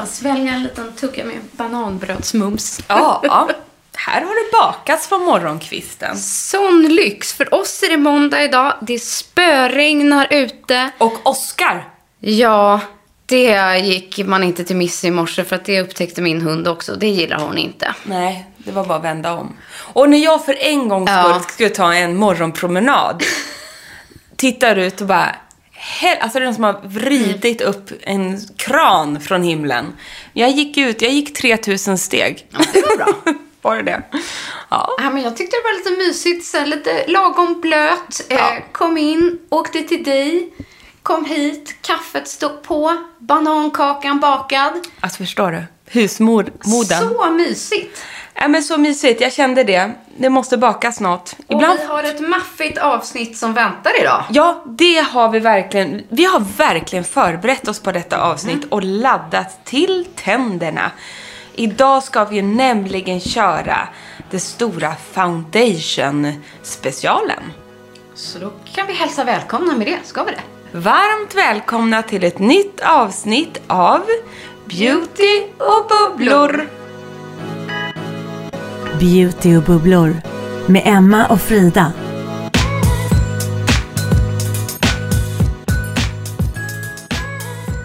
Bara svälja en liten tugga med bananbrödsmums. Ja, ja. Här har det bakats på morgonkvisten. Sån lyx! För oss är det måndag idag. Det spöregnar ute. Och Oscar. Ja, det gick man inte till miss i morse för att det upptäckte min hund också. Det gillar hon inte. Nej, det var bara att vända om. Och när jag för en gångs skull Ja. skulle ta en morgonpromenad, tittar ut och bara... Hel, alltså det är som har vridit upp en kran från himlen. Jag gick ut, jag gick 3000 steg. Ja, det var bra. Var det det? Ja. Ja, men jag tyckte det var lite mysigt, så lite lagom blöt. Ja. Eh, kom in, åkte till dig, kom hit, kaffet stod på, banankakan bakad. Alltså förstår du? Husmoden. Så mysigt! Ja, men så mysigt, jag kände det. Det måste bakas något. Och vi har ett maffigt avsnitt som väntar idag. Ja, det har vi verkligen. Vi har verkligen förberett oss på detta avsnitt och laddat till tänderna. Idag ska vi nämligen köra det stora Foundation-specialen. Så då kan vi hälsa välkomna med det, ska vi det? Varmt välkomna till ett nytt avsnitt av Beauty och bubblor. Beauty och bubblor med Emma och Frida.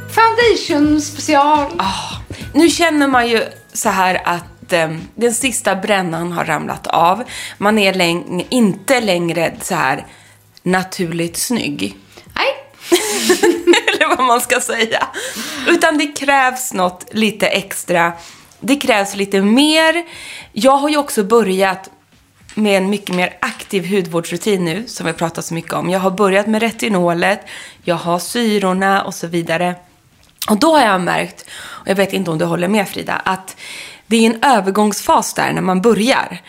Foundation special. Nu känner man ju så här att eh, den sista brännan har ramlat av. Man är läng- inte längre så här naturligt snygg. Nej, Eller vad man ska säga. Utan det krävs något lite extra. Det krävs lite mer. Jag har ju också börjat med en mycket mer aktiv hudvårdsrutin nu, som vi har pratat så mycket om. Jag har börjat med retinolet, jag har syrorna och så vidare. Och då har jag märkt, och jag vet inte om du håller med Frida, att det är en övergångsfas där när man börjar.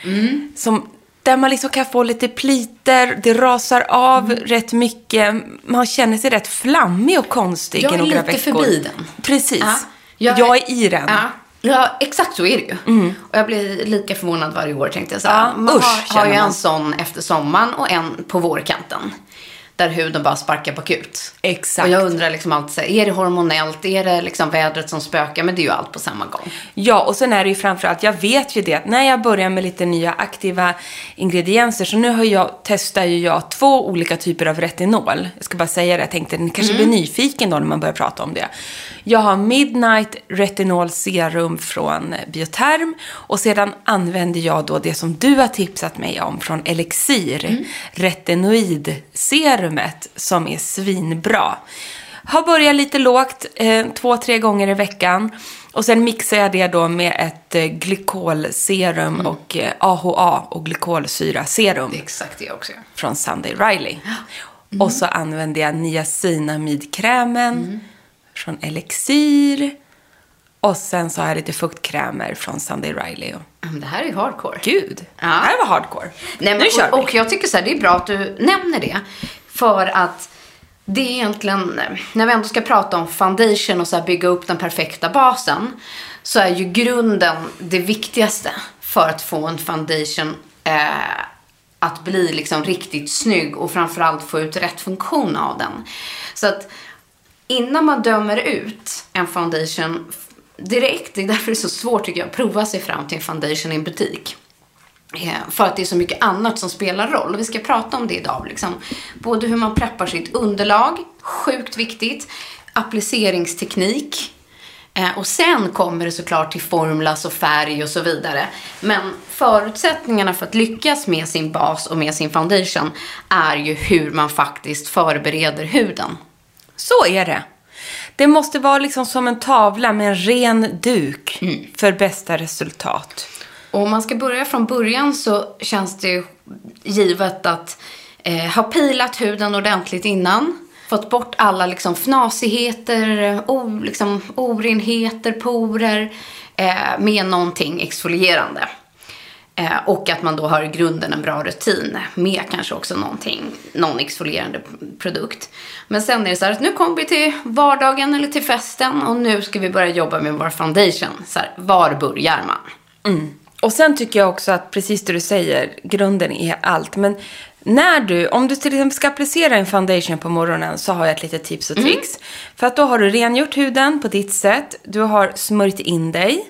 Som, där man liksom kan få lite pliter, det rasar av rätt mycket. Man känner sig rätt flammig och konstig Jag i är några lite veckor. förbi den. Precis. Ja, jag, jag- är i den. Ja. Ja, exakt så är det ju. Och jag blir lika förvånad varje år tänkte jag säga. Ja, man usch, har, har ju en sån efter sommaren och en på vårkanten. Där huden bara sparkar bakut. Exakt. Och jag undrar liksom alltid är det hormonellt? Är det liksom vädret som spökar? Men det är ju allt på samma gång. Ja, och sen är det ju framförallt, jag vet ju det att när jag börjar med lite nya aktiva ingredienser, så nu har jag, testar ju jag två olika typer av retinol. Jag ska bara säga det, jag tänkte ni kanske blir nyfiken då när man börjar prata om det. Jag har Midnight Retinol Serum från Bioterm och sedan använder jag då det som du har tipsat mig om från Elixir, retinoidserumet som är svinbra. Har börjat lite lågt, eh, två, tre gånger i veckan. Och sen mixar jag det då med ett eh, glykolserum och eh, AHA och glykolsyraserum Det är exakt det också från Sunday Riley. Och så använder jag niacinamidkrämen från Elixir. Och sen så har jag lite fuktkrämer från Sunday Riley. Det här är ju hardcore. gud, Ja. det här var hardcore. Nej, men, nu kör och, vi. och jag tycker så här, det är bra att du nämner det. För att det är egentligen, när vi ändå ska prata om foundation och så här bygga upp den perfekta basen, så är ju grunden det viktigaste för att få en foundation eh, att bli liksom riktigt snygg och framförallt få ut rätt funktion av den. Så att innan man dömer ut en foundation direkt, det är därför det är så svårt tycker jag att prova sig fram till en foundation i en butik. Eh, För att det är så mycket annat som spelar roll. Och vi ska prata om det idag. Liksom. Både hur man preppar sitt underlag, sjukt viktigt. Appliceringsteknik. Eh, Och sen kommer det såklart till formulas och färg och så vidare. Men förutsättningarna för att lyckas med sin bas och med sin foundation är ju hur man faktiskt förbereder huden. Så är det. Det måste vara liksom som en tavla med en ren duk för bästa resultat. Och om man ska börja från början så känns det ju givet att eh, ha pilat huden ordentligt innan. Fått bort alla liksom fnasigheter, o, liksom, orenheter, porer eh, med någonting exfolierande. Eh, och att man då har i grunden en bra rutin med kanske också någonting, någon exfolierande produkt. Men sen är det så här att nu kommer vi till vardagen eller till festen och nu ska vi börja jobba med vår foundation. Så här, var börjar man? Mm. Och sen tycker jag också att precis det du säger, grunden är allt. Men när du, om du till exempel ska applicera en foundation på morgonen så har jag ett litet tips och tricks. För att då har du rengjort huden på ditt sätt. Du har smörjt in dig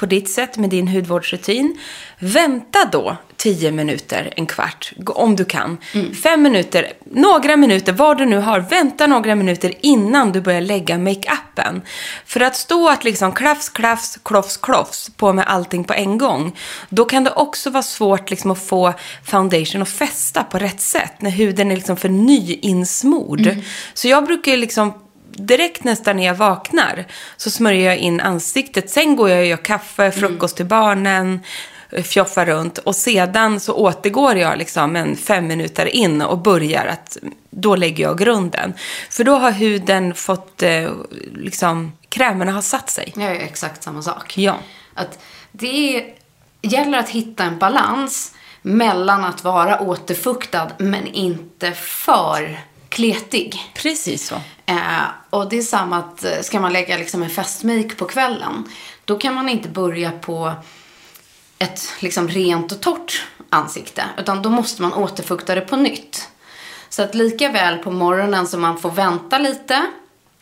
på ditt sätt med din hudvårdsrutin. Vänta då 10 minuter, en kvart, om du kan. Fem minuter, några minuter, vad du nu har. Vänta några minuter innan du börjar lägga makeupen. För att stå att liksom klafs, klafs, klofs, klofs på med allting på en gång. Då kan det också vara svårt liksom att få foundation att fästa på rätt sätt. När huden är liksom för nyinsmord. Så jag brukar liksom direkt nästan när jag vaknar så smörjer jag in ansiktet. Sen går jag och gör kaffe, frukost till barnen, fjoffar runt. Och sedan så återgår jag liksom en fem minuter in och börjar att, då lägger jag grunden. För då har huden fått, eh, liksom, krämerna har satt sig. Jag gör exakt samma sak. Ja. Att det gäller att hitta en balans mellan att vara återfuktad men inte för kletig. Precis så. Eh, och det är samma att eh, ska man lägga liksom en festmake på kvällen, då kan man inte börja på ett liksom rent och torrt ansikte, utan då måste man återfukta det på nytt. Så att lika väl på morgonen som man får vänta lite,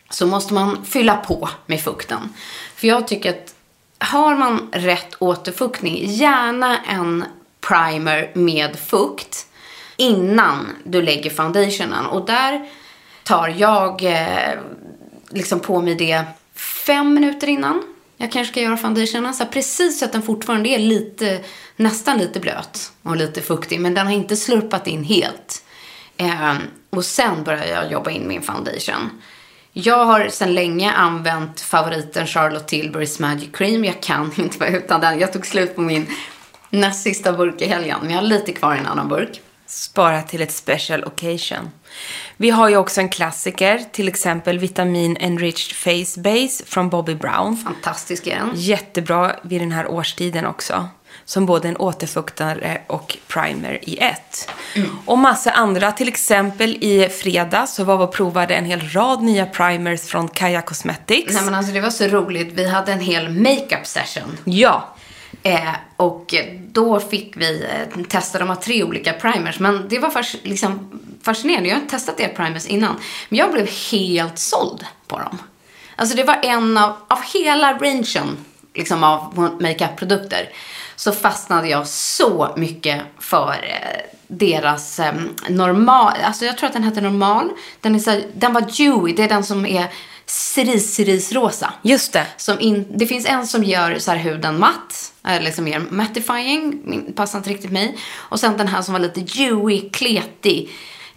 så måste man fylla på med fukten. För jag tycker att har man rätt återfuktning, gärna en primer med fukt innan du lägger foundationen. Och där tar jag eh, liksom på mig det fem minuter innan jag kanske ska göra foundationen. Så här, precis så att den fortfarande är lite, nästan lite blöt och lite fuktig. Men den har inte slurpat in helt. Eh, och sen börjar jag jobba in min foundation. Jag har sedan länge använt favoriten Charlotte Tilburys Magic Cream. Jag kan inte vara utan den. Jag tog slut på min näst sista burk i helgen. Men jag har lite kvar i en annan burk. Spara till ett special occasion. Vi har ju också en klassiker, till exempel Vitamin Enriched Face Base från Bobby Brown. Fantastisk är den. Jättebra vid den här årstiden också. Som både en återfuktare och primer i ett. Och massa andra. Till exempel i fredags så var vi och provade en hel rad nya primers från Kaja Cosmetics. Nej men alltså det var så roligt. Vi hade en hel makeup session. Ja, Eh, och då fick vi eh, testa, de har tre olika primers. Men det var fas, liksom, fascinerande. Jag har inte testat deras primers innan. Men jag blev helt såld på dem. Alltså det var en av, av hela rangen liksom, av makeup-produkter. Så fastnade jag så mycket för eh, deras eh, normal, alltså jag tror att den heter normal. Den, är så, den var dewy, det är den som är cerise-cerise-rosa. just det. Som in, det finns en som gör så huden matt, eller liksom mer mattifying, min- passar inte riktigt mig. Och sen den här som var lite dewy, kletig.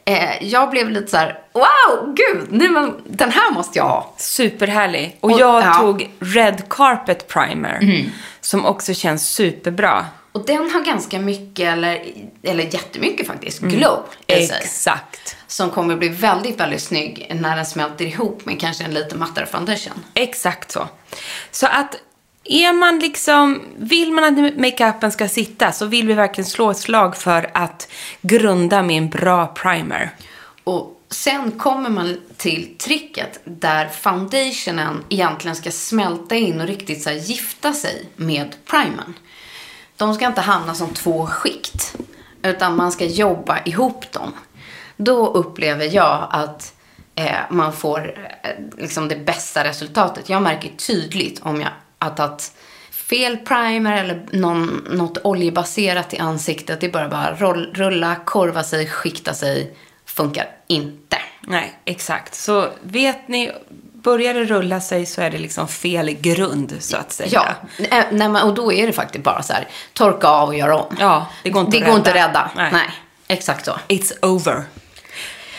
Eh, jag blev lite så här: wow, gud, nej, men, den här måste jag ha. Superhärlig. Och, Och- jag ja. tog Red Carpet Primer. Som också känns superbra. Och den har ganska mycket, eller, eller jättemycket faktiskt, glow i sig. Exakt. Som kommer bli väldigt, väldigt snygg när den smälter ihop med kanske en lite mattare foundation. Exakt så. Så att är man liksom, vill man att makeupen ska sitta så vill vi verkligen slå ett slag för att grunda med en bra primer. Och Sen kommer man till tricket där foundationen egentligen ska smälta in och riktigt så gifta sig med primern. De ska inte hamna som två skikt, utan man ska jobba ihop dem. Då upplever jag att eh, man får eh, liksom det bästa resultatet. Jag märker tydligt om jag har tagit fel primer eller någon, något oljebaserat i ansiktet. Det är bara bara roll, rulla, korva sig, skikta sig. Funkar inte. Nej, exakt. Så vet ni, börjar det rulla sig så är det liksom fel grund, så att säga. Ja, eh, nej, men, och då är det faktiskt bara så här, torka av och göra om. Ja, det går inte det att rädda. inte att rädda. Nej. Nej. exakt så. It's over.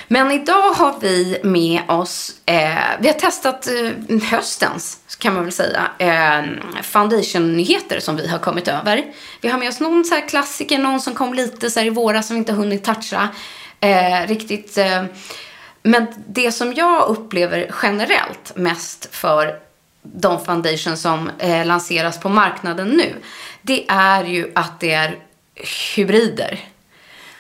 Men idag har vi med oss, eh, vi har testat eh, höstens, kan man väl säga, eh, foundation-nyheter som vi har kommit över. Vi har med oss någon så här klassiker, någon som kom lite så i våras som vi inte hunnit toucha eh, riktigt. Men det som jag upplever generellt mest för de foundation som eh, lanseras på marknaden nu, det är ju att det är hybrider.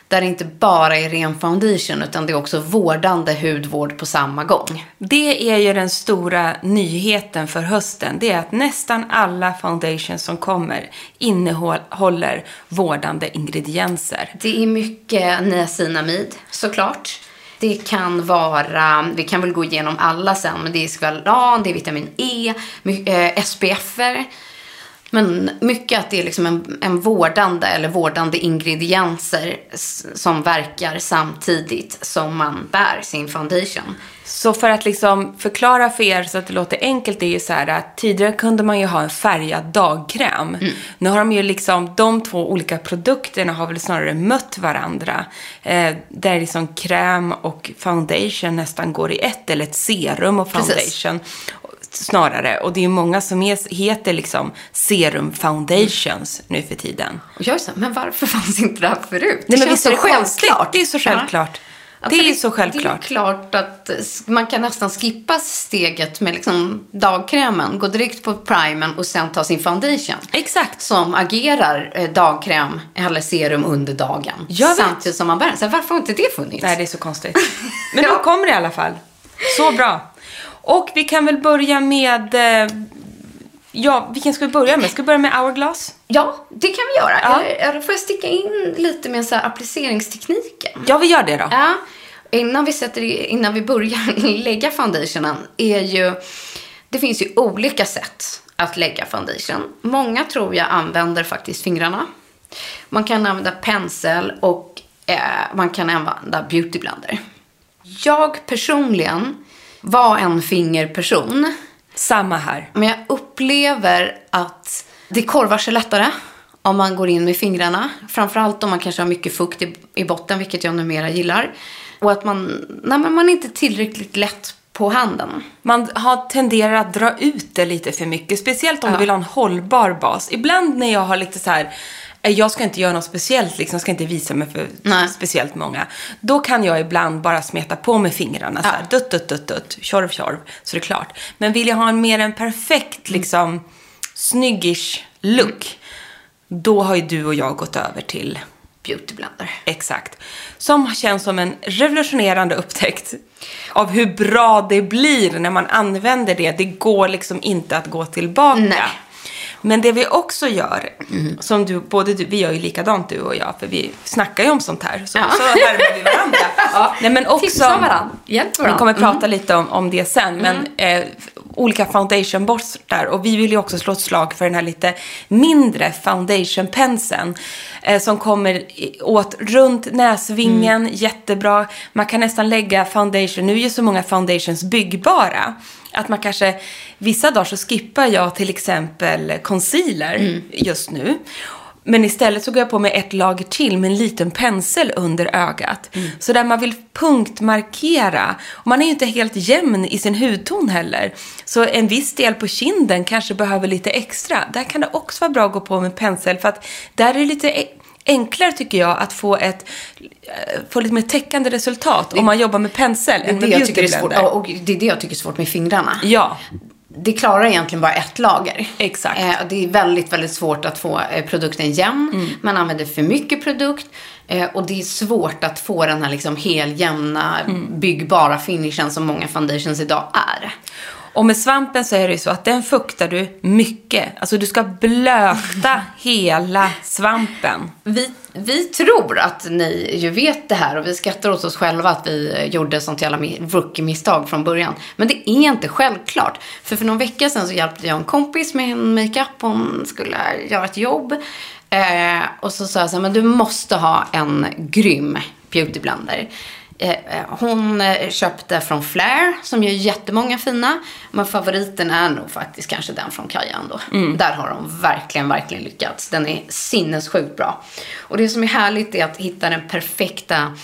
Där det inte bara är ren foundation utan det är också vårdande hudvård på samma gång. Det är ju den stora nyheten för hösten. Det är att nästan alla foundations som kommer innehåller vårdande ingredienser. Det är mycket niacinamid såklart. Det kan vara, vi kan väl gå igenom alla sen, men det är skvalan, det är vitamin E, eh, SPF-er. Men mycket att det är liksom en, en vårdande eller vårdande ingredienser som verkar samtidigt som man bär sin foundation. Så för att liksom förklara för er så att det låter enkelt, det är ju så här att tidigare kunde man ju ha en färgad dagkräm. Nu har de ju liksom, de två olika produkterna har väl snarare mött varandra. Eh, där liksom kräm och foundation nästan går i ett, eller ett serum och Precis. foundation. Snarare. Och det är ju många som är, heter liksom serum foundations nu för tiden. Och jag är så här, men varför fanns inte det här förut? Nej, men känns visst är det konstigt? Det är så självklart. Ja, Det är så självklart. Det är klart att eh, man kan nästan skippa steget med liksom dagkrämen, gå direkt på primern och sen ta sin foundation. Exakt. Som agerar eh, dagkräm eller serum under dagen. Samtidigt som man bär den. Så varför har inte det funnits? Nej, det är så konstigt. Men Ja. kommer det i alla fall. Så bra. Och vi kan väl börja med... Ja, vilken ska vi börja med? Ska vi börja med Hourglass? Ja, det kan vi göra. Ja. Eller, får jag sticka in lite med så här appliceringstekniken? Ja, vi gör det då. Ja, innan vi, sätter, innan vi börjar lägga foundationen är ju... Det finns ju olika sätt att lägga foundation. Många tror jag använder faktiskt fingrarna. Man kan använda pensel och eh, man kan använda beautyblender. Jag personligen var en fingerperson. Samma här. Men jag upplever att det korvar sig lättare om man går in med fingrarna. Framförallt om man kanske har mycket fukt i, i botten, vilket jag numera gillar. Och att man, nej, men man är inte tillräckligt lätt på handen. Man har tenderar att dra ut det lite för mycket. Speciellt om Ja. du vill ha en hållbar bas. Ibland när jag har lite så här... eh, Jag ska inte göra något speciellt, liksom, jag ska inte visa mig för Nej. speciellt många. Då kan jag ibland bara smeta på med fingrarna så här, dutt, dutt, dutt, dutt, tjorv, tjorv, så det är klart. Men vill jag ha en mer en perfekt, liksom, snyggish look, då har ju du och jag gått över till Beautyblender. Exakt. Som känns som en revolutionerande upptäckt av hur bra det blir när man använder det. Det går liksom inte att gå tillbaka. Nej. Men det vi också gör, som du, både du, vi gör ju likadant du och jag, för vi snackar ju om sånt här. Så, Ja. så härmar vi varandra. ja. Nej, men också, Tipsa varandra. Hjälp vi kommer prata lite om, om det sen, men eh, olika foundationborstar. Och vi vill ju också slå ett slag för den här lite mindre foundationpenseln. Eh, som kommer åt runt näsvingen, jättebra. Man kan nästan lägga foundation, nu är ju så många foundations byggbara. Att man kanske, vissa dagar så skippar jag till exempel concealer just nu. Men istället så går jag på med ett lager till med en liten pensel under ögat. Så där man vill punktmarkera. Och man är ju inte helt jämn i sin hudton heller. Så en viss del på kinden kanske behöver lite extra. Där kan det också vara bra att gå på med pensel. För att där är det lite e- enklare tycker jag att få ett eh, få lite mer täckande resultat om man jobbar med pensel Det än det, med jag tycker är svårt. beautyblender. Och det är det jag tycker är svårt med fingrarna. Ja, det klarar egentligen bara ett lager. Exakt. Eh, det är väldigt, väldigt svårt att få eh, produkten jämn. Mm. Man använder för mycket produkt. Eh, och det är svårt att få den här liksom heljämna, Mm. byggbara finishen som många foundations idag är. Och med svampen så är det ju så att den fuktar du mycket. Alltså du ska blöta hela svampen. Vi, vi tror att ni ju vet det här och vi skrattar åt oss själva att vi gjorde sånt jävla mi- rookie-misstag från början. Men det är inte självklart. För för någon vecka sedan så hjälpte jag en kompis med en makeup. Hon skulle göra ett jobb. Eh, och så sa jag så här, men du måste ha en grym beautyblender. Eh, eh, hon eh, köpte från Flair som gör jättemånga fina. Men favoriten är nog faktiskt kanske den från Kaja ändå. Där har de verkligen, verkligen lyckats. Den är sinnessjukt bra. Och det som är härligt är att hitta den perfekta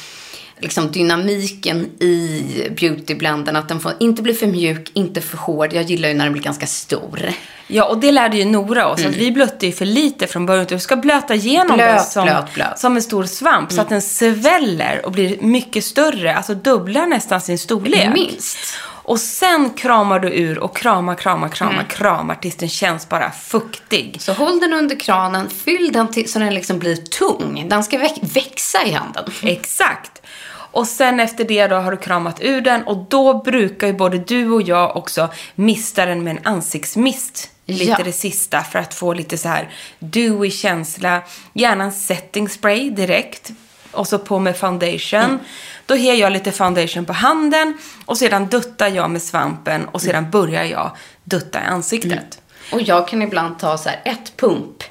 liksom dynamiken i beautyblenden. Att den får inte bli för mjuk, inte för hård. Jag gillar ju när den blir ganska stor. Ja, och det lärde ju Nora oss. Att vi blötte ju för lite från början. Du ska blöta igenom Blöt, det som, blöt, blöt. som en stor svamp. Så att den sväller och blir mycket större. Alltså dubblar nästan sin storlek. Minst. Och sen kramar du ur och kramar, kramar, kramar, kramar tills den känns bara fuktig. Så håll den under kranen, fyll den till, så den liksom blir tung. Den ska väx- växa i handen. Exakt. Och sen efter det då har du kramat ur den och då brukar ju både du och jag också mista den med en ansiktsmist. Lite Ja. det sista för att få lite så här dewy känsla. Gärna en setting spray direkt. Och så på med foundation. Mm. Då ger jag lite foundation på handen och sedan duttar jag med svampen och sedan börjar jag dutta i ansiktet. Och jag kan ibland ta så här, ett pump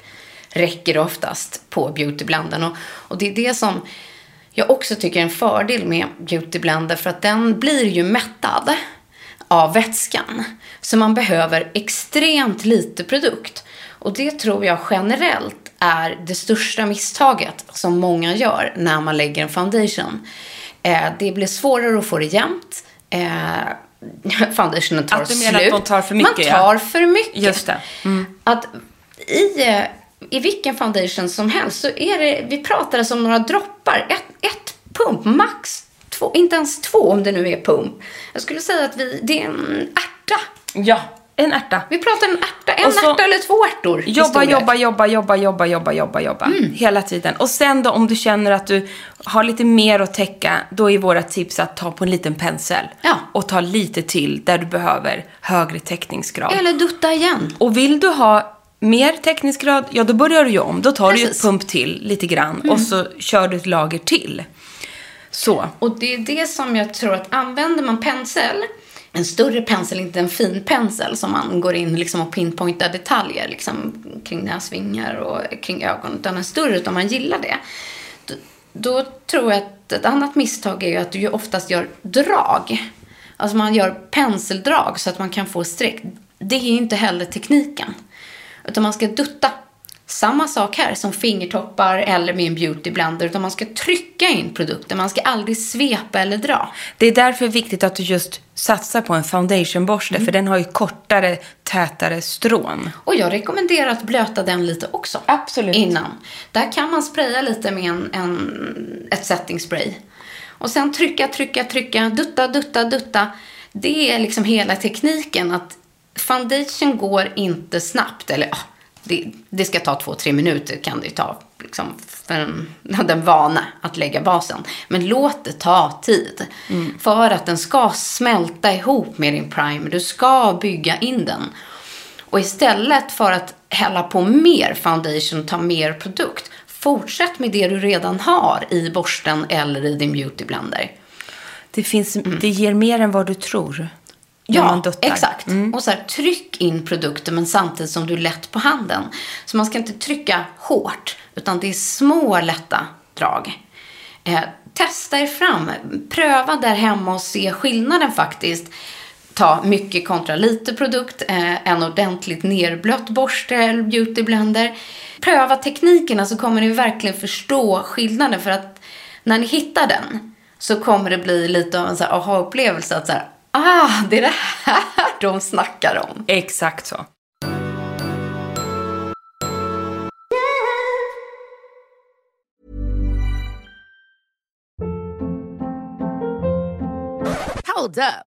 räcker oftast på beautyblenden. Och, och det är det som jag också tycker är en fördel med beautyblender. För att den blir ju mättad av vätskan. Så man behöver extremt lite produkt. Och det tror jag generellt är det största misstaget som många gör när man lägger en foundation. Eh, det blir svårare att få det jämnt. Eh, foundationen tar Att du slut. menar att de tar för mycket, Man ja. tar för mycket. Just det. Mm. Att i, eh, i vilken foundation som helst så är det, vi pratar alltså om några droppar. Ett, ett pump, max två, inte ens två om det nu är pump. Jag skulle säga att vi, det är en ärta. Ja, en ärta. Vi pratar en ärta, en så- ärta eller två ärtor. Jobba, jobba, jobba, jobba, jobba, jobba, jobba, jobba. Mm. Hela tiden. Och sen då om du känner att du har lite mer att täcka, då är våra tips att ta på en liten pensel. Ja. Och ta lite till där du behöver högre täckningsgrad. Eller dutta igen. Och vill du ha mer täckningsgrad, ja då börjar du ju om. Då tar du ju ett Precis. Mm. pump till lite grann och så kör du ett lager till. Så. Och det är det som jag tror att använder man pensel, en större pensel, inte en fin pensel som man går in liksom och pinpointar detaljer liksom, kring näsvingar och kring ögon, utan en större om man gillar det. Då, då tror jag att ett annat misstag är ju att du ju oftast gör drag. Alltså man gör penseldrag så att man kan få streck. Det är ju inte heller tekniken. Utan man ska dutta. Samma sak här som fingertoppar eller med en beautyblender. Utan man ska trycka in produkten. Man ska aldrig svepa eller dra. Det är därför viktigt att du just satsar på en foundationborste, Mm. för den har ju kortare, tätare strån. Och jag rekommenderar att blöta den lite också. Absolut. Innan. Där kan man spraya lite med en, en, ett setting spray. Och sen trycka, trycka, trycka, dutta, dutta, dutta. Det är liksom hela tekniken. att Foundation går inte snabbt. Eller ja, det, det ska ta två, tre minuter kan det ju ta. Liksom, för en, den vana att lägga basen. Men låt det ta tid. För att den ska smälta ihop med din primer. Du ska bygga in den. Och istället för att hälla på mer foundation och ta mer produkt, fortsätt med det du redan har i borsten eller i din beautyblender. Det, finns, det ger mer än vad du tror. Mm. Ja, exakt. Och så här, tryck in produkten men samtidigt som du är lätt på handen. Så man ska inte trycka hårt, utan det är små lätta drag. Eh, testa er fram. Pröva där hemma och se skillnaden faktiskt. Ta mycket kontra lite produkt, eh, en ordentligt nerblött borste eller beautyblender. Pröva teknikerna så kommer ni verkligen förstå skillnaden. För att när ni hittar den så kommer det bli lite av en så här aha-upplevelse. Att så här, ah, det är det här de snackar om. Exakt så. Hold up.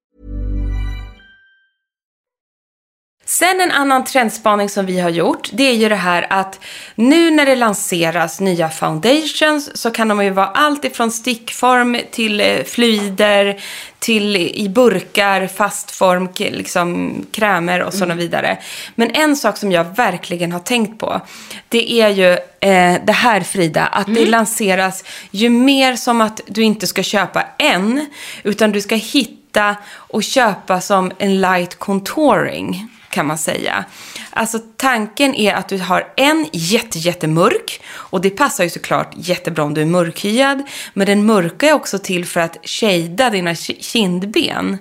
Sen en annan trendspaning som vi har gjort, det är ju det här att nu när det lanseras nya foundations så kan de ju vara allt ifrån stickform till eh, fluider, till i burkar, fastform, k- liksom krämer och så vidare. Men en sak som jag verkligen har tänkt på, det är ju eh, det här Frida, att det lanseras ju mer som att du inte ska köpa en, utan du ska hitta och köpa som en light contouring kan man säga. Alltså tanken är att du har en jätte, jättemörk och det passar ju såklart jättebra om du är mörkhyad. Men den mörka är också till för att shada dina ki- kindben.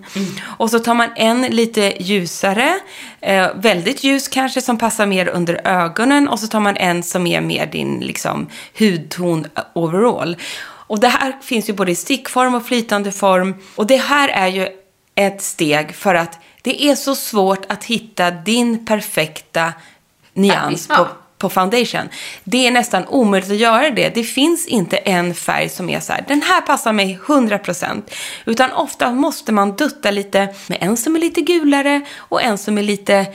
Och så tar man en lite ljusare, eh, väldigt ljus kanske som passar mer under ögonen och så tar man en som är mer din liksom, hudton overall. Och det här finns ju både i stickform och flytande form. Och det här är ju ett steg för att det är så svårt att hitta din perfekta nyans på, på foundation. Det är nästan omöjligt att göra det. Det finns inte en färg som är så här, den här passar mig 100%. Utan ofta måste man dutta lite med en som är lite gulare och en som är lite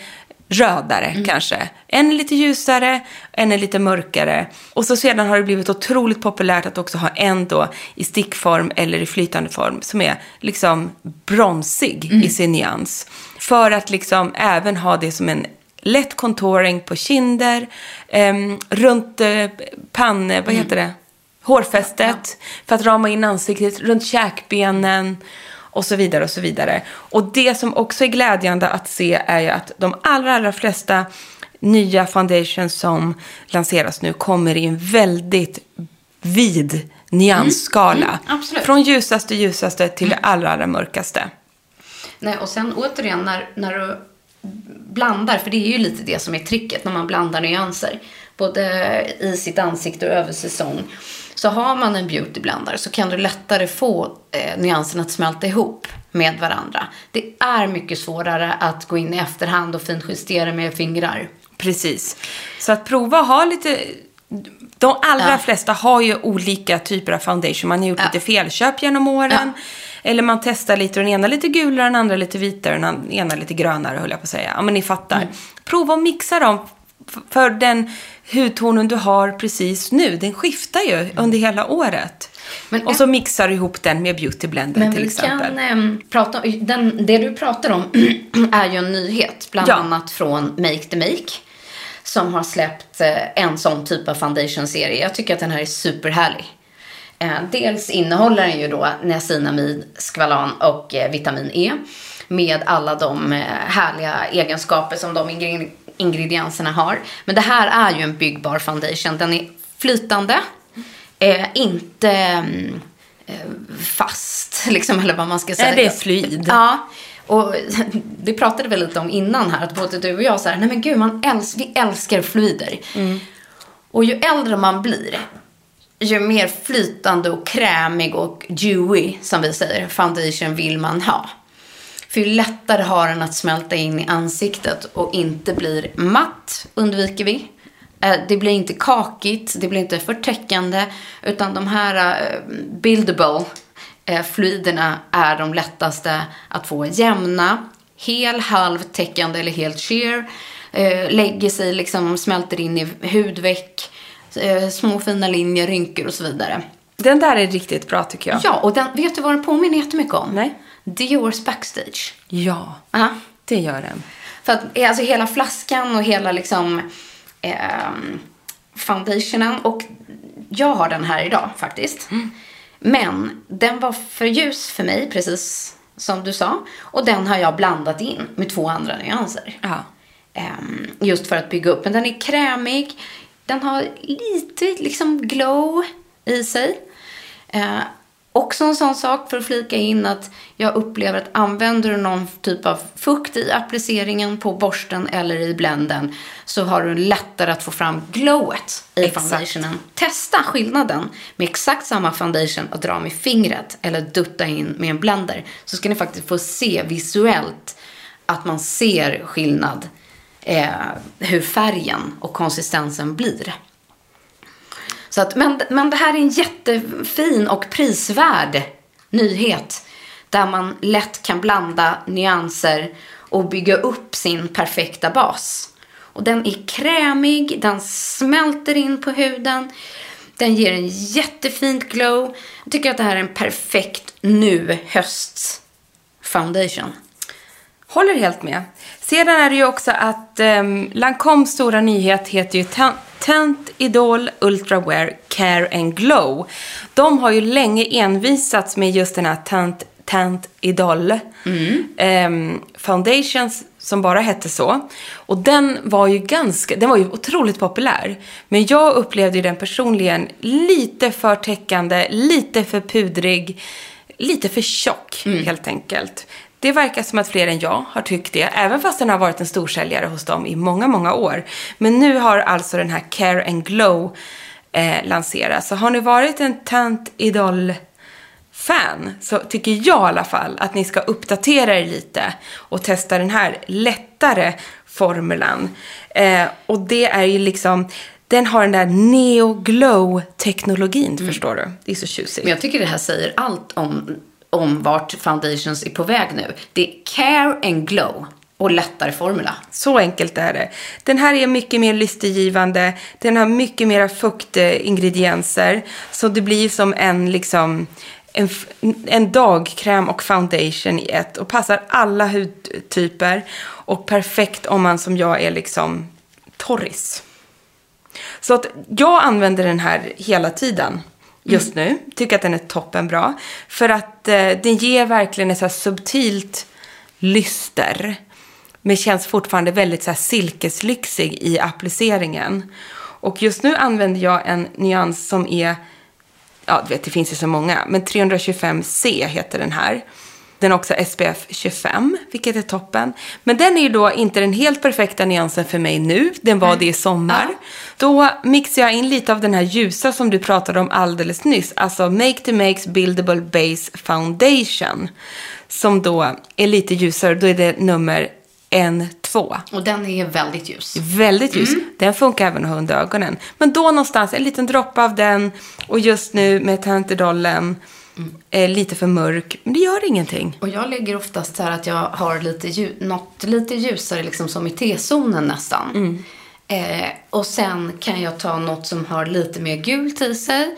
rödare Mm. kanske. En är lite ljusare, en är lite mörkare. Och så sedan har det blivit otroligt populärt att också ha en då i stickform eller i flytande form som är liksom bronsig Mm. i sin nyans. För att liksom även ha det som en lätt contouring på kinder, ehm, runt eh, pann, vad Mm. heter det? Hårfästet, för att rama in ansiktet, runt käkbenen och så vidare och så vidare. Och det som också är glädjande att se är ju att de allra, allra flesta nya foundations som lanseras nu kommer i en väldigt vid nyansskala. Mm, absolut. Från ljusaste ljusaste till det allra, allra mörkaste. Nej, och sen återigen när, när du blandar, för det är ju lite det som är tricket när man blandar nyanser. Både i sitt ansikte och över säsong. Så har man en beautyblandare så kan du lättare få eh, nyanserna att smälta ihop med varandra. Det är mycket svårare att gå in i efterhand och finjustera med fingrar. Precis. Så att prova ha lite... De allra Ja. flesta har ju olika typer av foundation. Man har gjort Ja. lite felköp genom åren. Eller man testar lite, den ena lite gulare, den andra lite vitare, den ena lite grönare, höll jag på att säga. Ja, men ni fattar. Mm. Prova att mixa dem. För den hudtonen du har precis nu, den skiftar ju under hela året. Men och så mixar du ihop den med beautyblender Men till vi exempel. kan ehm, prata den, det du pratar om är ju en nyhet. Bland Ja. annat från Make the Make. Som har släppt eh, en sån typ av foundation-serie. Jag tycker att den här är superhärlig. Eh, dels innehåller den ju då niacinamid, skvalan och eh, vitamin E. Med alla de eh, härliga egenskaper som de ingre- ingredienserna har. Men det här är ju en byggbar foundation. Den är flytande. Eh, inte mm, eh, fast, liksom, eller vad man ska säga. Nej, det är fluid. Ja. Och vi pratade väl lite om innan här, att både du och jag så här, nej men gud, man äls vi älskar fluider. Och ju äldre man blir, ju mer flytande och krämig och dewy, som vi säger, foundation vill man ha. För ju lättare har den att smälta in i ansiktet och inte blir matt, undviker vi. Eh, Det blir inte kakigt, det blir inte för täckande, utan de här eh, buildable eh, fluiderna är de lättaste att få jämna, hel, halvtäckande eller helt sheer. Lägger sig, liksom smälter in i hudveck, små fina linjer, rynkor och så vidare. Den där är riktigt bra tycker jag. Ja, och den, vet du vad den påminner jättemycket om? Nej. Diors backstage. Ja, Aha. det gör den. För att eh, alltså hela flaskan och hela liksom ehm, foundationen och jag har den här idag faktiskt. Men den var för ljus för mig, precis som du sa. Och den har jag blandat in med två andra nyanser. Ja. Ehm, just för att bygga upp. Men den är krämig. Den har lite liksom glow i sig. Eh, också en sån sak för att flika in att jag upplever att använder du någon typ av fukt i appliceringen på borsten eller i blenden så har du lättare att få fram glowet i Exakt. foundationen. Testa skillnaden med exakt samma foundation och dra med fingret eller dutta in med en blender. Så ska ni faktiskt få se visuellt att man ser skillnad eh, hur färgen och konsistensen blir. Så att, men, men det här är en jättefin och prisvärd nyhet. Där man lätt kan blanda nyanser och bygga upp sin perfekta bas. Och den är krämig, den smälter in på huden. Den ger en jättefint glow. Jag tycker att det här är en perfekt nu höst foundation. Håller helt med. Sedan är det ju också att ehm, um, Lancoms stora nyhet heter ju Tent- Idol Ultra Wear Care and Glow. De har ju länge envisats med just den här Tent, Tent Idol ehm, Foundations som bara hette så. Och den var ju ganska, den var ju otroligt populär. Men jag upplevde ju den personligen lite för täckande, lite för pudrig, lite för tjock helt enkelt. Det verkar som att fler än jag har tyckt det, även fast den har varit en storsäljare hos dem i många, många år. Men nu har alltså den här Care and Glow eh, lanserats. Så har ni varit en Tant Idol fan så tycker jag i alla fall att ni ska uppdatera er lite och testa den här lättare formulan. Eh, och det är ju liksom, den har den där neo glow teknologin förstår du. Det är så tjusigt. Men jag tycker det här säger allt om, om vart foundations är på väg nu. Det är care and glow och lättare formula. Så enkelt är det. Den här är mycket mer lystergivande. Den har mycket mera fuktingredienser. Så det blir som en liksom en, en dagkräm och foundation i ett. Och passar alla hudtyper. Och perfekt om man som jag är liksom torris. Så att jag använder den här hela tiden just nu. Tycker att den är toppenbra. För att eh, den ger verkligen ett så subtilt lyster. Men känns fortfarande väldigt så silkeslyxig i appliceringen. Och just nu använder jag en nyans som är, ja du vet det finns ju så många, men 325C heter den här. Den har också SPF 25, vilket är toppen. Men den är ju då inte den helt perfekta nyansen för mig nu. Den var det i sommar. Då mixar jag in lite av den här ljusa som du pratade om alldeles nyss. Alltså Make to Makes Buildable Base Foundation. Som då är lite ljusare. Då är det nummer N2. Och den är väldigt ljus. Väldigt ljus. Den funkar även att ha under ögonen. Men då någonstans, en liten droppe av den. Och just nu med Tantedollen, eh, lite för mörk. Men det gör ingenting. Och jag lägger oftast så här att jag har lite något lite ljusare liksom som i T-zonen nästan. Eh, och sen kan jag ta något som har lite mer gult i sig.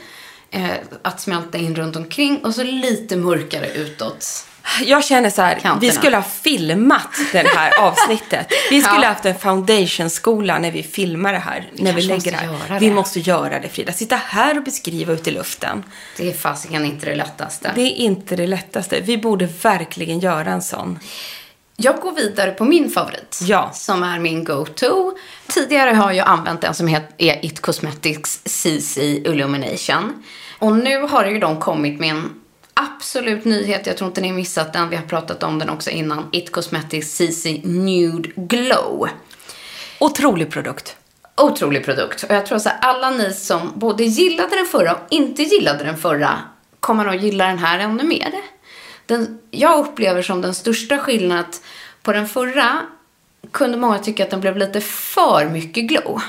Eh, att smälta in runt omkring och så lite mörkare utåt. Jag känner så här, Kanterna. vi skulle ha filmat det här avsnittet. Vi skulle Ja. ha haft en foundation-skola när vi filmar det här. När vi kanske lägger måste det här. göra Vi det. måste göra det Frida. Sitta här och beskriva ut i luften. Det är fasiken inte det lättaste. Det är inte det lättaste. Vi borde verkligen göra en sån. Jag går vidare på min favorit. Ja. Som är min go-to. Tidigare har jag använt den som heter är It Cosmetics CC Illumination. Och nu har ju de kommit med en absolut nyhet. Jag tror inte ni har missat den. Vi har pratat om den också innan. It Cosmetics CC Nude Glow. Otrolig produkt. Otrolig produkt. Och jag tror så här, alla ni som både gillade den förra och inte gillade den förra kommer att gilla den här ännu mer. Den, jag upplever som den största skillnaden på den förra kunde många tycka att den blev lite för mycket glow.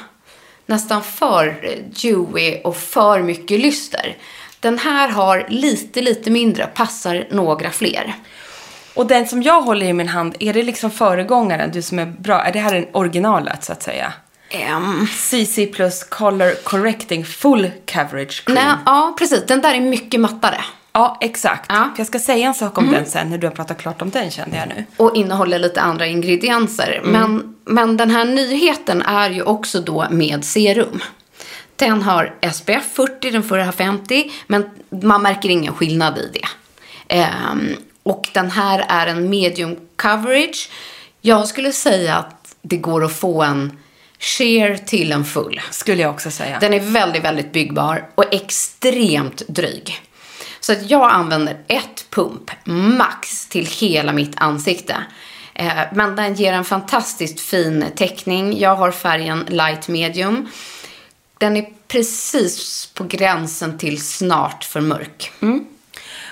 Nästan för dewy och för mycket lyster. Den här har lite, lite mindre, passar några fler. Och den som jag håller i min hand, är det liksom föregångaren, du som är bra? Är det här en originalet så att säga? Ehm, CC plus color correcting full coverage cream. nej, ja, precis. Den där är mycket mattare. Ja, exakt. Ja. Mm. Jag ska säga en sak om den sen när du har pratat klart om den kände jag nu. och innehåller lite andra ingredienser. Men, men den här nyheten är ju också då med serum. Den har SPF 40, den förra har 50, men man märker ingen skillnad i det. Ehm, och den här är en medium coverage. Jag skulle säga att det går att få en sheer till en full. Skulle jag också säga. Den är väldigt, väldigt byggbar och extremt dryg. Så att jag använder ett pump max till hela mitt ansikte. Eh, Men den ger en fantastiskt fin täckning. Jag har färgen light medium. Den är precis på gränsen till snart för mörk.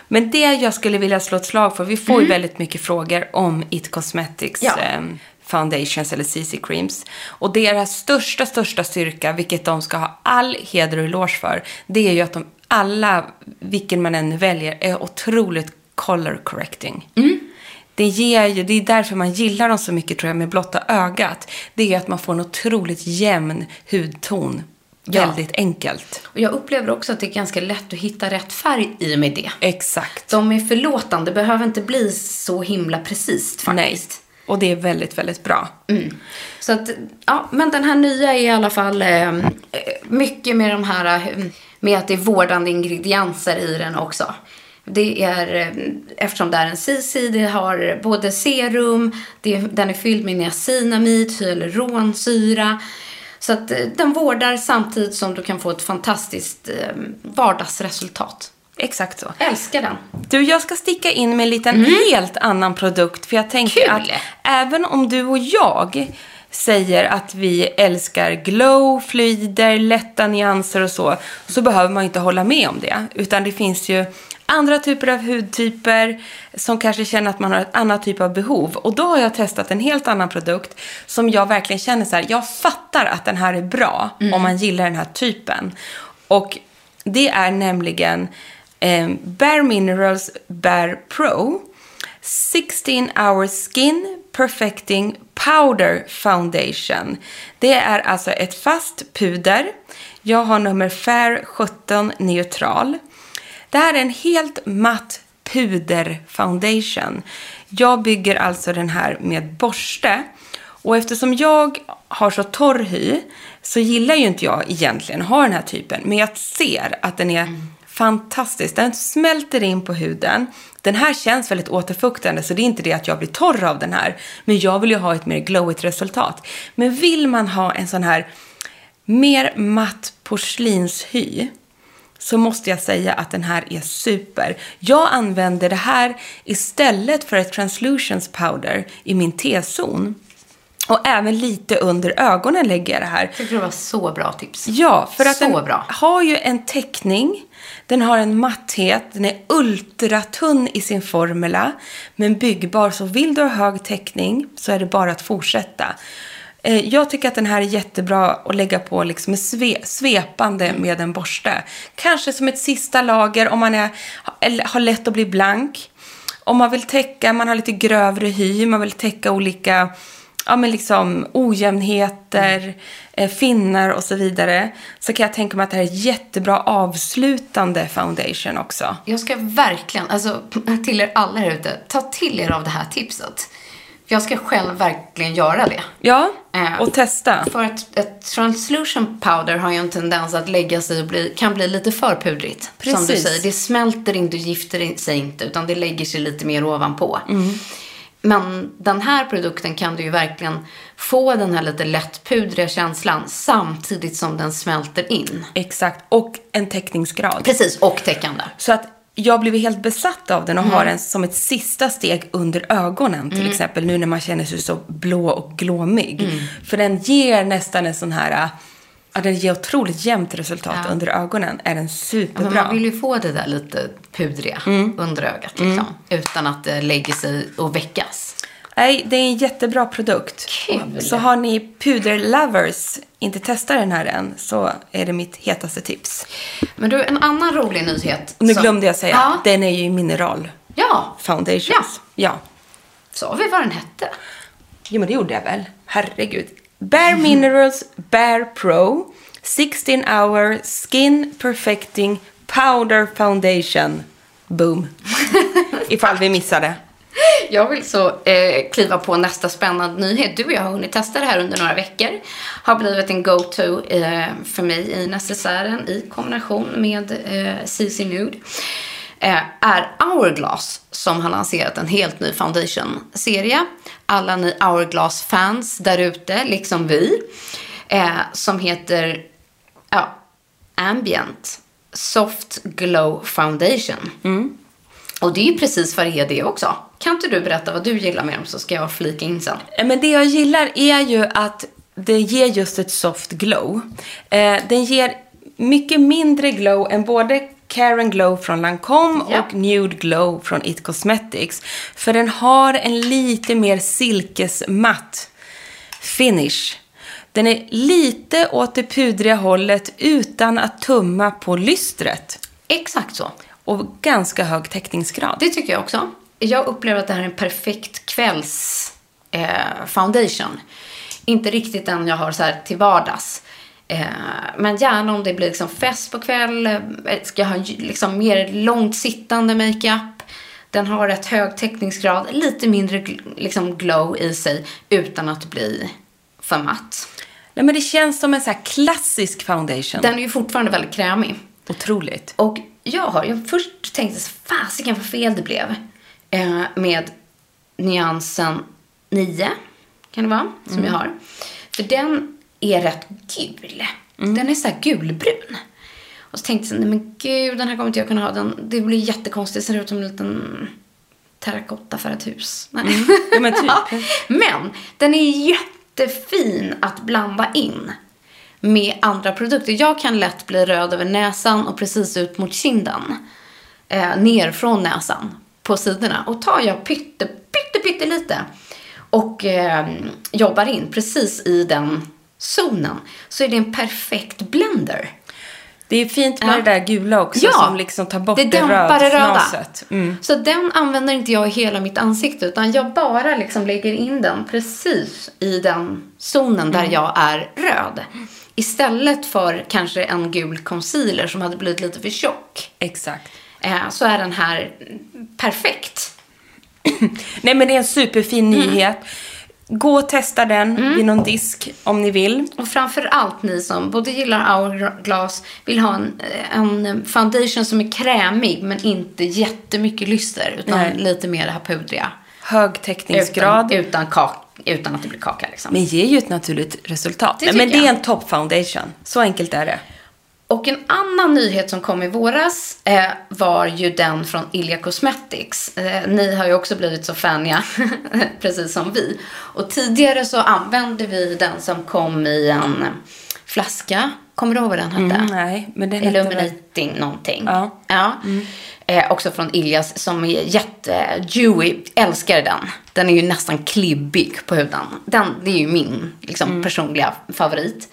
Men det jag skulle vilja slå ett slag för, vi får ju väldigt mycket frågor om It Cosmetics Ja. ehm, foundations eller CC creams. Och deras största, största styrka, vilket de ska ha all heder och eloge för, det är ju att de alla, vilken man än väljer, är otroligt color correcting. Det ger ju, det är därför man gillar dem så mycket tror jag med blotta ögat. Det är att man får en otroligt jämn hudton. Ja. Väldigt enkelt. Och jag upplever också att det är ganska lätt att hitta rätt färg i och med det. Exakt. De är förlåtande, behöver inte bli så himla precis Nej. faktiskt. Och det är väldigt, väldigt bra. Så att, ja, men den här nya är i alla fall eh, mycket med de här, eh, med att det är vårdande ingredienser i den också. Det är, eh, eftersom det är en CC, det har både serum, det, den är fylld med niacinamid, hyaluronsyra. Så att eh, den vårdar samtidigt som du kan få ett fantastiskt eh, vardagsresultat. Exakt så. Älskar den. Du, jag ska sticka in med en liten helt annan produkt. För jag tänker Kul! att även om du och jag säger att vi älskar glow, fluider, lätta nyanser och så, så behöver man inte hålla med om det. Utan det finns ju andra typer av hudtyper som kanske känner att man har ett annat typ av behov. Och då har jag testat en helt annan produkt som jag verkligen känner så här, jag fattar att den här är bra om man gillar den här typen. Och det är nämligen eh, Bare Minerals Bare Pro 16 Hour Skin Perfecting Powder Foundation. Det är alltså ett fast puder. Jag har nummer Fair 17 Neutral. Det här är en helt matt puder foundation. Jag bygger alltså den här med borste. Och eftersom jag har så torr hy så gillar ju inte jag egentligen att ha den här typen. Men jag ser att den är fantastisk. Den smälter in på huden. Den här känns väldigt återfuktande så det är inte det att jag blir torr av den här. Men jag vill ju ha ett mer glowigt resultat. Men vill man ha en sån här mer matt porslinshy så måste jag säga att den här är super. Jag använder det här istället för ett translutions powder i min T-zon. Och även lite under ögonen lägger jag det här. Jag tycker det var så bra tips. Ja, för att Så den bra. har ju en täckning. Den har en matthet. Den är ultratunn i sin formula. Men byggbar. Så vill du ha hög täckning så är det bara att fortsätta. Eh, Jag tycker att den här är jättebra att lägga på liksom sve, svepande med en borste. Kanske som ett sista lager om man är, har lätt att bli blank. Om man vill täcka, man har lite grövre hy, man vill täcka olika ja, men liksom ojämnheter, eh, finnar och så vidare. Så kan jag tänka mig att det här är jättebra avslutande foundation också. Jag ska verkligen, alltså till er alla här ute, ta till er av det här tipset. Jag ska själv verkligen göra det. Ja, Eh, och testa. För att ett translution powder har ju en tendens att lägga sig och bli, kan bli lite för pudrigt. Som du Precis. säger, det smälter inte och gifter sig inte utan det lägger sig lite mer ovanpå. Mm. Men den här produkten kan du ju verkligen få den här lite lättpudriga känslan samtidigt som den smälter in. Exakt, och en täckningsgrad. Precis, och täckande. Så att jag blev helt besatt av den och har den som ett sista steg under ögonen. Till exempel nu när man känner sig så blå och glåmig. För den ger nästan en sån här, Ja, den ger otroligt jämnt resultat Ja. under ögonen. Är den superbra. man vill ju få det där lite pudriga under ögat liksom. Utan att det lägger sig och väckas. Nej, det är en jättebra produkt. Kul. Så har ni puderlovers inte testat den här än så är det mitt hetaste tips. Men du, en annan rolig nyhet. Nu som- glömde jag säga, Ja, den är ju mineral ja. foundations. Ja. sa vi vad den hette? Jo, men det gjorde jag väl. Herregud. Bare Minerals Bare Pro 16 hour skin perfecting powder foundation. Boom. Ifall vi missade. Jag vill så eh, kliva på nästa spännande nyhet. Du och jag har hunnit testa det här under några veckor. Har blivit en go-to eh, för mig i necessären i kombination med eh, CC Nude. Eh, är Hourglass som har lanserat en helt ny foundation-serie. Alla ni Hourglass-fans där ute, liksom vi. Eh, som heter ja, Ambient Soft Glow Foundation. Och det är ju precis vad det är det också. Kan inte du berätta vad du gillar med dem så ska jag flika in sen. Eh, Men det jag gillar är ju att det ger just ett soft glow. Eh, den ger mycket mindre glow än både Karen Glow från Lancome Ja. och Nude Glow från It Cosmetics. För den har en lite mer silkesmatt finish. Den är lite åt det pudriga hållet utan att tumma på lystret. Exakt så. Och ganska hög täckningsgrad. Det tycker jag också. Jag upplever att det här är en perfekt kvälls eh, foundation. Inte riktigt den jag har så här till vardags. Eh, men gärna om det blir liksom fest på kväll, eh, ska ha liksom mer långt sittande makeup. Den har rätt hög täckningsgrad, lite mindre liksom glow i sig utan att bli för matt. Nej, men det känns som en så klassisk foundation. Den är ju fortfarande väldigt krämig. Otroligt. Och jag har, jag först tänkte fasiken vad fel det blev. Eh, med nyansen 9, kan det vara, som jag har. För den är rätt gul. Den är så här gulbrun. Och så tänkte jag, nej men gud, den här kommer inte jag kunna ha. Den, det blir jättekonstigt, ser ut som en liten terrakotta för ett hus. Nej. Ja, men typ. Ja, men den är jättefin att blanda in med andra produkter. Jag kan lätt bli röd över näsan och precis ut mot kinden. Eh, ner från näsan på sidorna. Och tar jag pytte, pytte, pytte lite och eh, jobbar in precis i den zonen så är det en perfekt blender. Det är fint med Ja. det där gula också som liksom tar bort det det, dämpar det röda. Mm. Så den använder inte jag i hela mitt ansikte utan jag bara liksom lägger in den precis i den zonen Mm. där jag är röd. Istället för kanske en gul concealer som hade blivit lite för tjock. Exakt. Eh, så är den här perfekt. Nej men det är en superfin Mm. nyhet. Gå och testa den vid någon disk om ni vill. Och framför allt ni som både gillar Hourglass, vill ha en, en foundation som är krämig men inte jättemycket lyster utan Nej. lite mer det här pudriga. Hög täckningsgrad. Utan, utan, kak, utan att det blir kaka liksom. Men ger ju ett naturligt resultat. Det men det är en top foundation. Så enkelt är det. Och en annan nyhet som kom i våras eh, var ju den från Ilja Cosmetics. Eh, ni har ju också blivit så faniga, precis som vi. Och tidigare så använde vi den som kom i en flaska. Kommer du ihåg vad den hette? Mm, nej, men den hette Illuminating någonting. Ja. ja. Eh, också från Iljas som är jätte-dewy. Älskar den. Den är ju nästan klibbig på huden. Den, det är ju min liksom, personliga favorit.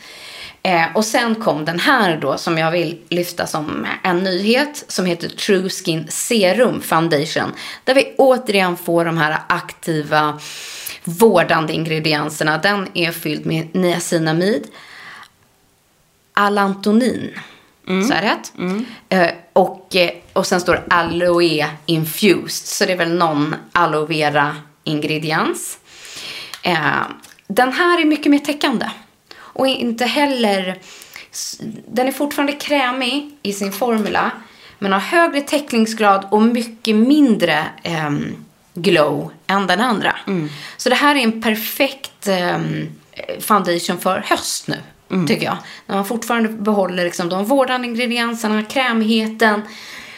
Eh, och sen kom den här då som jag vill lyfta som en nyhet som heter True Skin Serum Foundation. Där vi återigen får de här aktiva vårdande ingredienserna. Den är fylld med niacinamid, alantonin. Så är det rätt? Eh, och, eh, och sen står det aloe infused. Så det är väl någon aloe vera ingrediens. Eh, den här är mycket mer täckande. Och inte heller... Den är fortfarande krämig i sin formula. Men har högre täckningsgrad och mycket mindre ehm, glow än den andra. Så det här är en perfekt ehm, foundation för höst nu. Tycker jag. När man fortfarande behåller liksom de vårdande ingredienserna, krämigheten.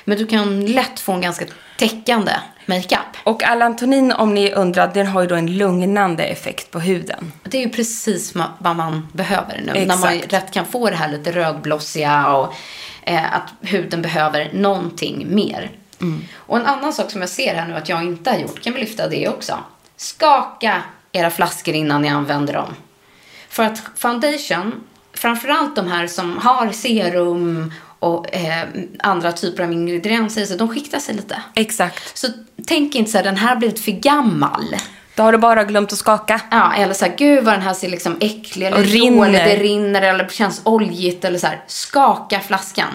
Men du kan lätt få en ganska täckande makeup. Och Alantonin, om ni undrar, den har ju då en lugnande effekt på huden. Det är ju precis vad man behöver nu. När man Exakt. rätt kan få det här lite rödblossiga och eh, att huden behöver någonting mer. Och en annan sak som jag ser här nu att jag inte har gjort, kan vi lyfta det också. Skaka era flaskor innan ni använder dem. För att foundation, framförallt de här som har serum och eh, andra typer av ingredienser sig, de skiktar sig lite. Exakt. Så tänk inte så här, den här har blivit för gammal. Då har du bara glömt att skaka. Ja, eller så här, gud vad den här ser liksom äcklig eller rinner. dålig, det rinner eller känns oljigt eller så här. Skaka flaskan.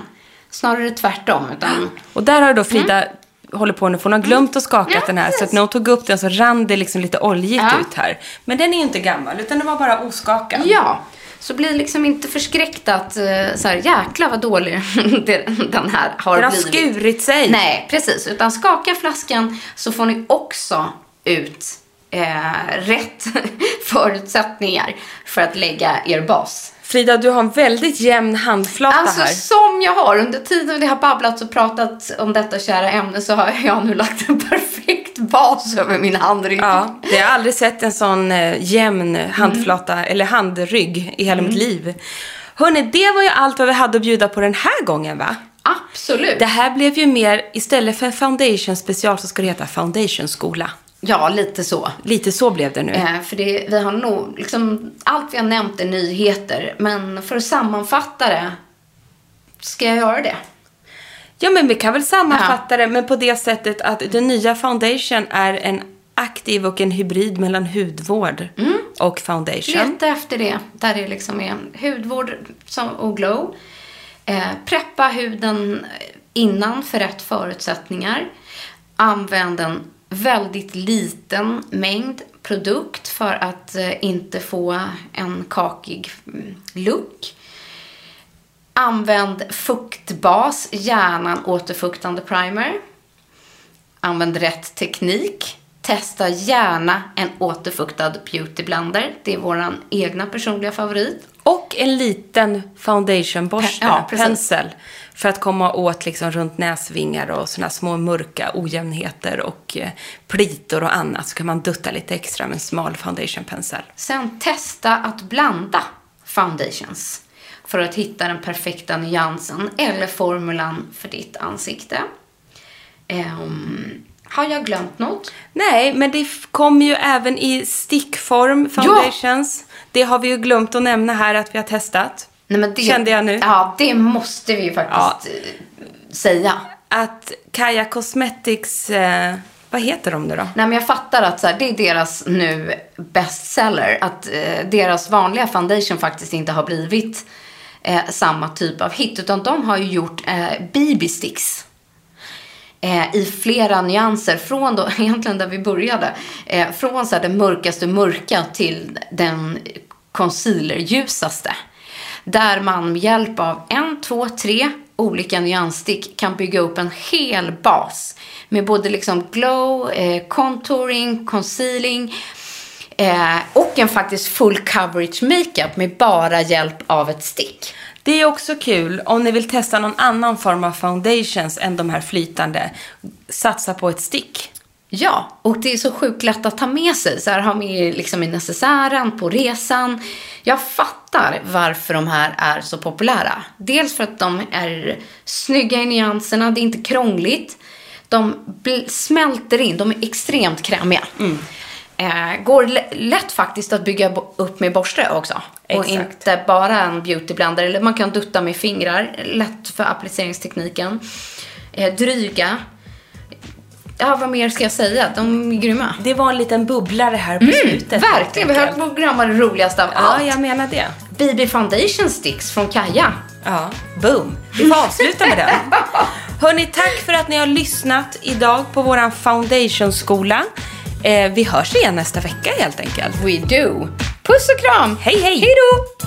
Snarare tvärtom. Utan, Och där har då Frida håller på nu, för hon har glömt att skaka Mm. Den här. Så att när hon tog upp den så rann det liksom lite oljigt Ja. ut här. Men den är ju inte gammal, utan den var bara oskakad. ja, så bli liksom inte förskräckt att eh, så här, jäkla vad dålig den här har Den har blivit. skurit sig. Nej, precis. Utan skaka flaskan så får ni också ut eh, rätt förutsättningar för att lägga er bas. Frida, du har en väldigt jämn handflata Alltså här. som jag har under tiden vi har babblat och pratat om detta kära ämne så har jag nu lagt en perfekt bas över min handrygg. Ja, jag har aldrig sett en sån eh, jämn handflata Mm. eller handrygg i hela mitt liv. Hörni, det var ju allt vad vi hade att bjuda på den här gången va? Absolut. Det här blev ju mer, istället för foundation special så ska det heta foundation skola. Ja, lite så. Lite så blev det nu. Eh, för det, vi har nog, liksom, allt vi har nämnt är nyheter. Men för att sammanfatta det, ska jag göra det? Ja, men vi kan väl sammanfatta det, men på det sättet att den nya foundation är en aktiv och en hybrid mellan hudvård och foundation. Leta efter det, där det liksom är hudvård och glow. Eh, preppa huden innan för rätt förutsättningar. Använd en väldigt liten mängd produkt för att eh, inte få en kakig mm, look. Använd fuktbas, gärna en återfuktande primer. Använd rätt teknik. Testa gärna en återfuktad beauty blender. Det är vår egna personliga favorit. Och en liten foundationborste, Ja, precis. pensel. För att komma åt liksom runt näsvingar och såna små mörka ojämnheter och eh, plitor och annat. Så kan man dutta lite extra med en smal foundationpensel. Sen testa att blanda foundations för att hitta den perfekta nyansen eller formulan för ditt ansikte. Ehm, har jag glömt något? Nej, men det kommer ju även i stickform foundations. Det har vi ju glömt att nämna här att vi har testat. Nej, men det, Kände jag nu. Ja, det måste vi ju faktiskt eh, säga. Att Kaja Cosmetics, eh, vad heter de nu då? Nej, men jag fattar att så här, det är deras nu bestseller. Att eh, deras vanliga foundation faktiskt inte har blivit eh, samma typ av hit. Utan de har ju gjort eh, BB sticks. Eh, I flera nyanser. Från då, egentligen där vi började. Eh, från så här, den mörkaste mörka till den concealer-ljusaste. Där man med hjälp av en, två, tre olika nyansstick kan bygga upp en hel bas. Med både liksom glow, eh, contouring, concealing eh, och en faktiskt full coverage makeup med bara hjälp av ett stick. Det är också kul om ni vill testa någon annan form av foundations än de här flytande. Satsa på ett stick. Ja, och det är så sjukt lätt att ta med sig. Så här har med liksom i necessären, på resan. Jag fattar varför de här är så populära. Dels för att de är snygga i nyanserna, det är inte krångligt. De smälter in, de är extremt krämiga. Eh, går lätt faktiskt att bygga upp med borste också. Och Exakt. inte bara en beautyblender. Eller man kan dutta med fingrar. Lätt för appliceringstekniken. Eh, dryga. Ja, vad mer ska jag säga? De är grymma. Det var en liten bubblare här på slutet. Mm, Verkligen, vi höll på att glömma det roligaste av Ja, allt. jag menar det. BB Foundation Sticks från Kaja. Ja, boom. Vi får avsluta med den. Hörni, tack för att ni har lyssnat idag på våran foundationskola. Eh, vi hörs igen nästa vecka helt enkelt. We do. Puss och kram. Hej, hej! Hej då!